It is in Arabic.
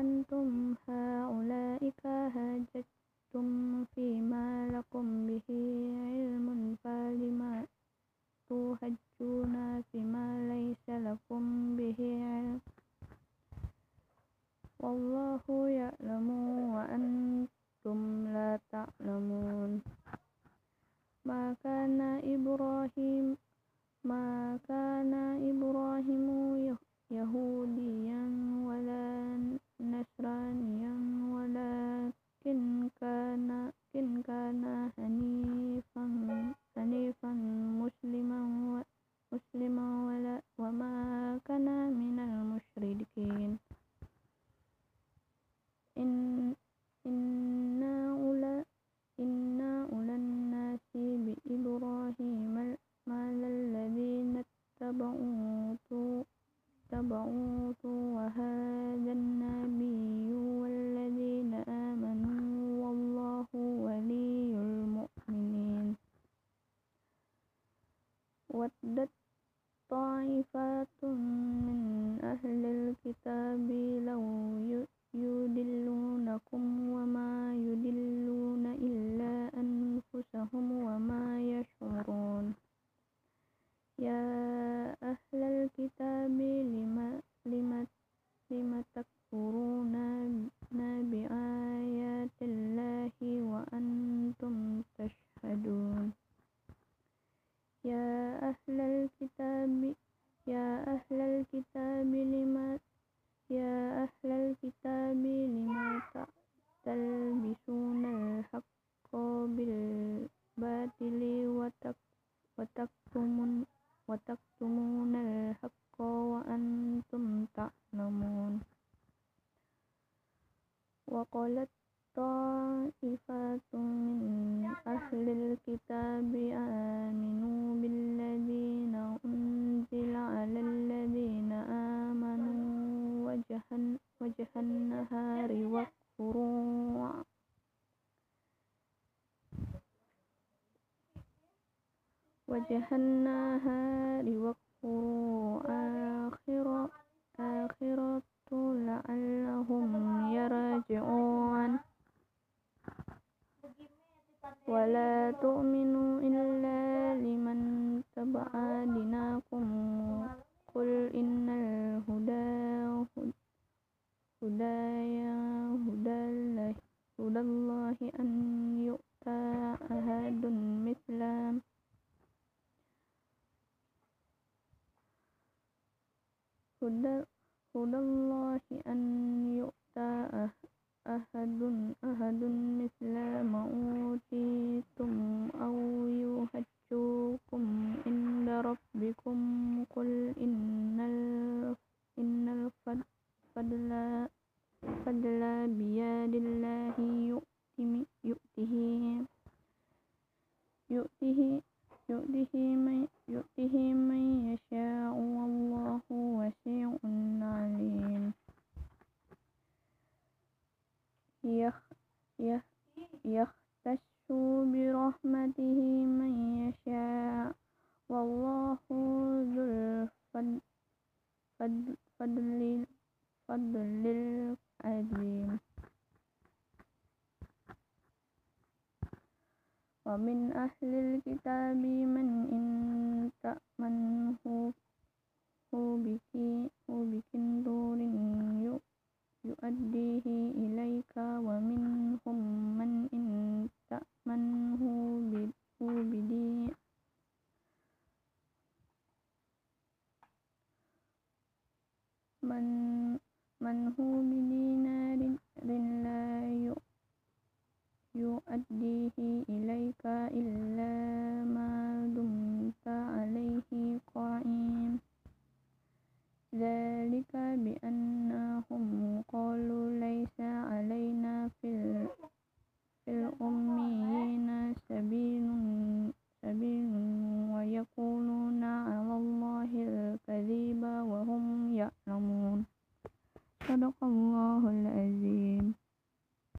أنتم هؤلاء فاهجتم فيما لكم به علم فلم تهجون فيما ليس لكم به علم؟ والله يعلم وأنتم لا اتبعوه وهذا النبي والذين آمنوا والله ولي المؤمنين. ودت طائفة من أهل الكتاب لو يدلونكم وما يدلون إلا أنفسهم وما يشعرون. يا أهل الكتاب لم, لم, لم تكفرون بآيات الله وأنتم تشهدون يا أهل الكتاب يا أهل الكتاب لم يا أهل الكتاب لم تلبسون الحق بالباطل وتكتمون وتكتمون الحق وأنتم تعلمون وقالت طائفة من أهل الكتاب آمنوا بالذين أنزل على وجه النهار واكفروا آخر آخرة لعلهم يرجعون ولا تؤمنوا إلا لمن تبع دينكم. قل إن الهدى هدى الله. هدى الله أن يؤتى أحد مثل هدى هدى الله أن يؤتى أحد أحد مثل ما أوتيتم أو يحجوكم عند ربكم قل إن إن الفضل فضل بيد الله يؤته يؤته يؤته من يؤته من يشاء والله واسع عليم يختص برحمته من يشاء. والله ذو الفضل فضل العظيم. ومن أهل الكتاب من إن تأمنه بكندور يؤديه إليك ومنهم من إن تأمنه بدين من من هو بدينار لا يؤديه إليك إلا